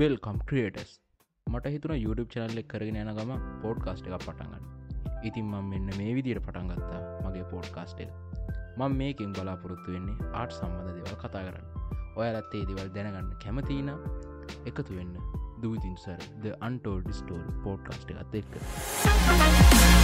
Welcome creators මට හිතුන YouTube චනල්ලෙක් කරගෙන යන ගම පෝඩ්කාස්ට් එකක් පටන්ගන්න ඉතින් මං මෙන්න මේ විදියට පටන්ගත්තා මගේ පෝඩ්කාස්ට් එක. මං මේකින් බලාපොරොත්තු වෙන්නේ ආට් සම්බඳ දෙවල් කතා කරන්න. ඔයාලත්තේ දෙවල් දැනගන්න කැමතින එකතු වෙන්න. දූතින්සර ද අන්ටෝල් ඩිස්ටෝල් පෝඩ්කාස්ට් එකත් එක්ක.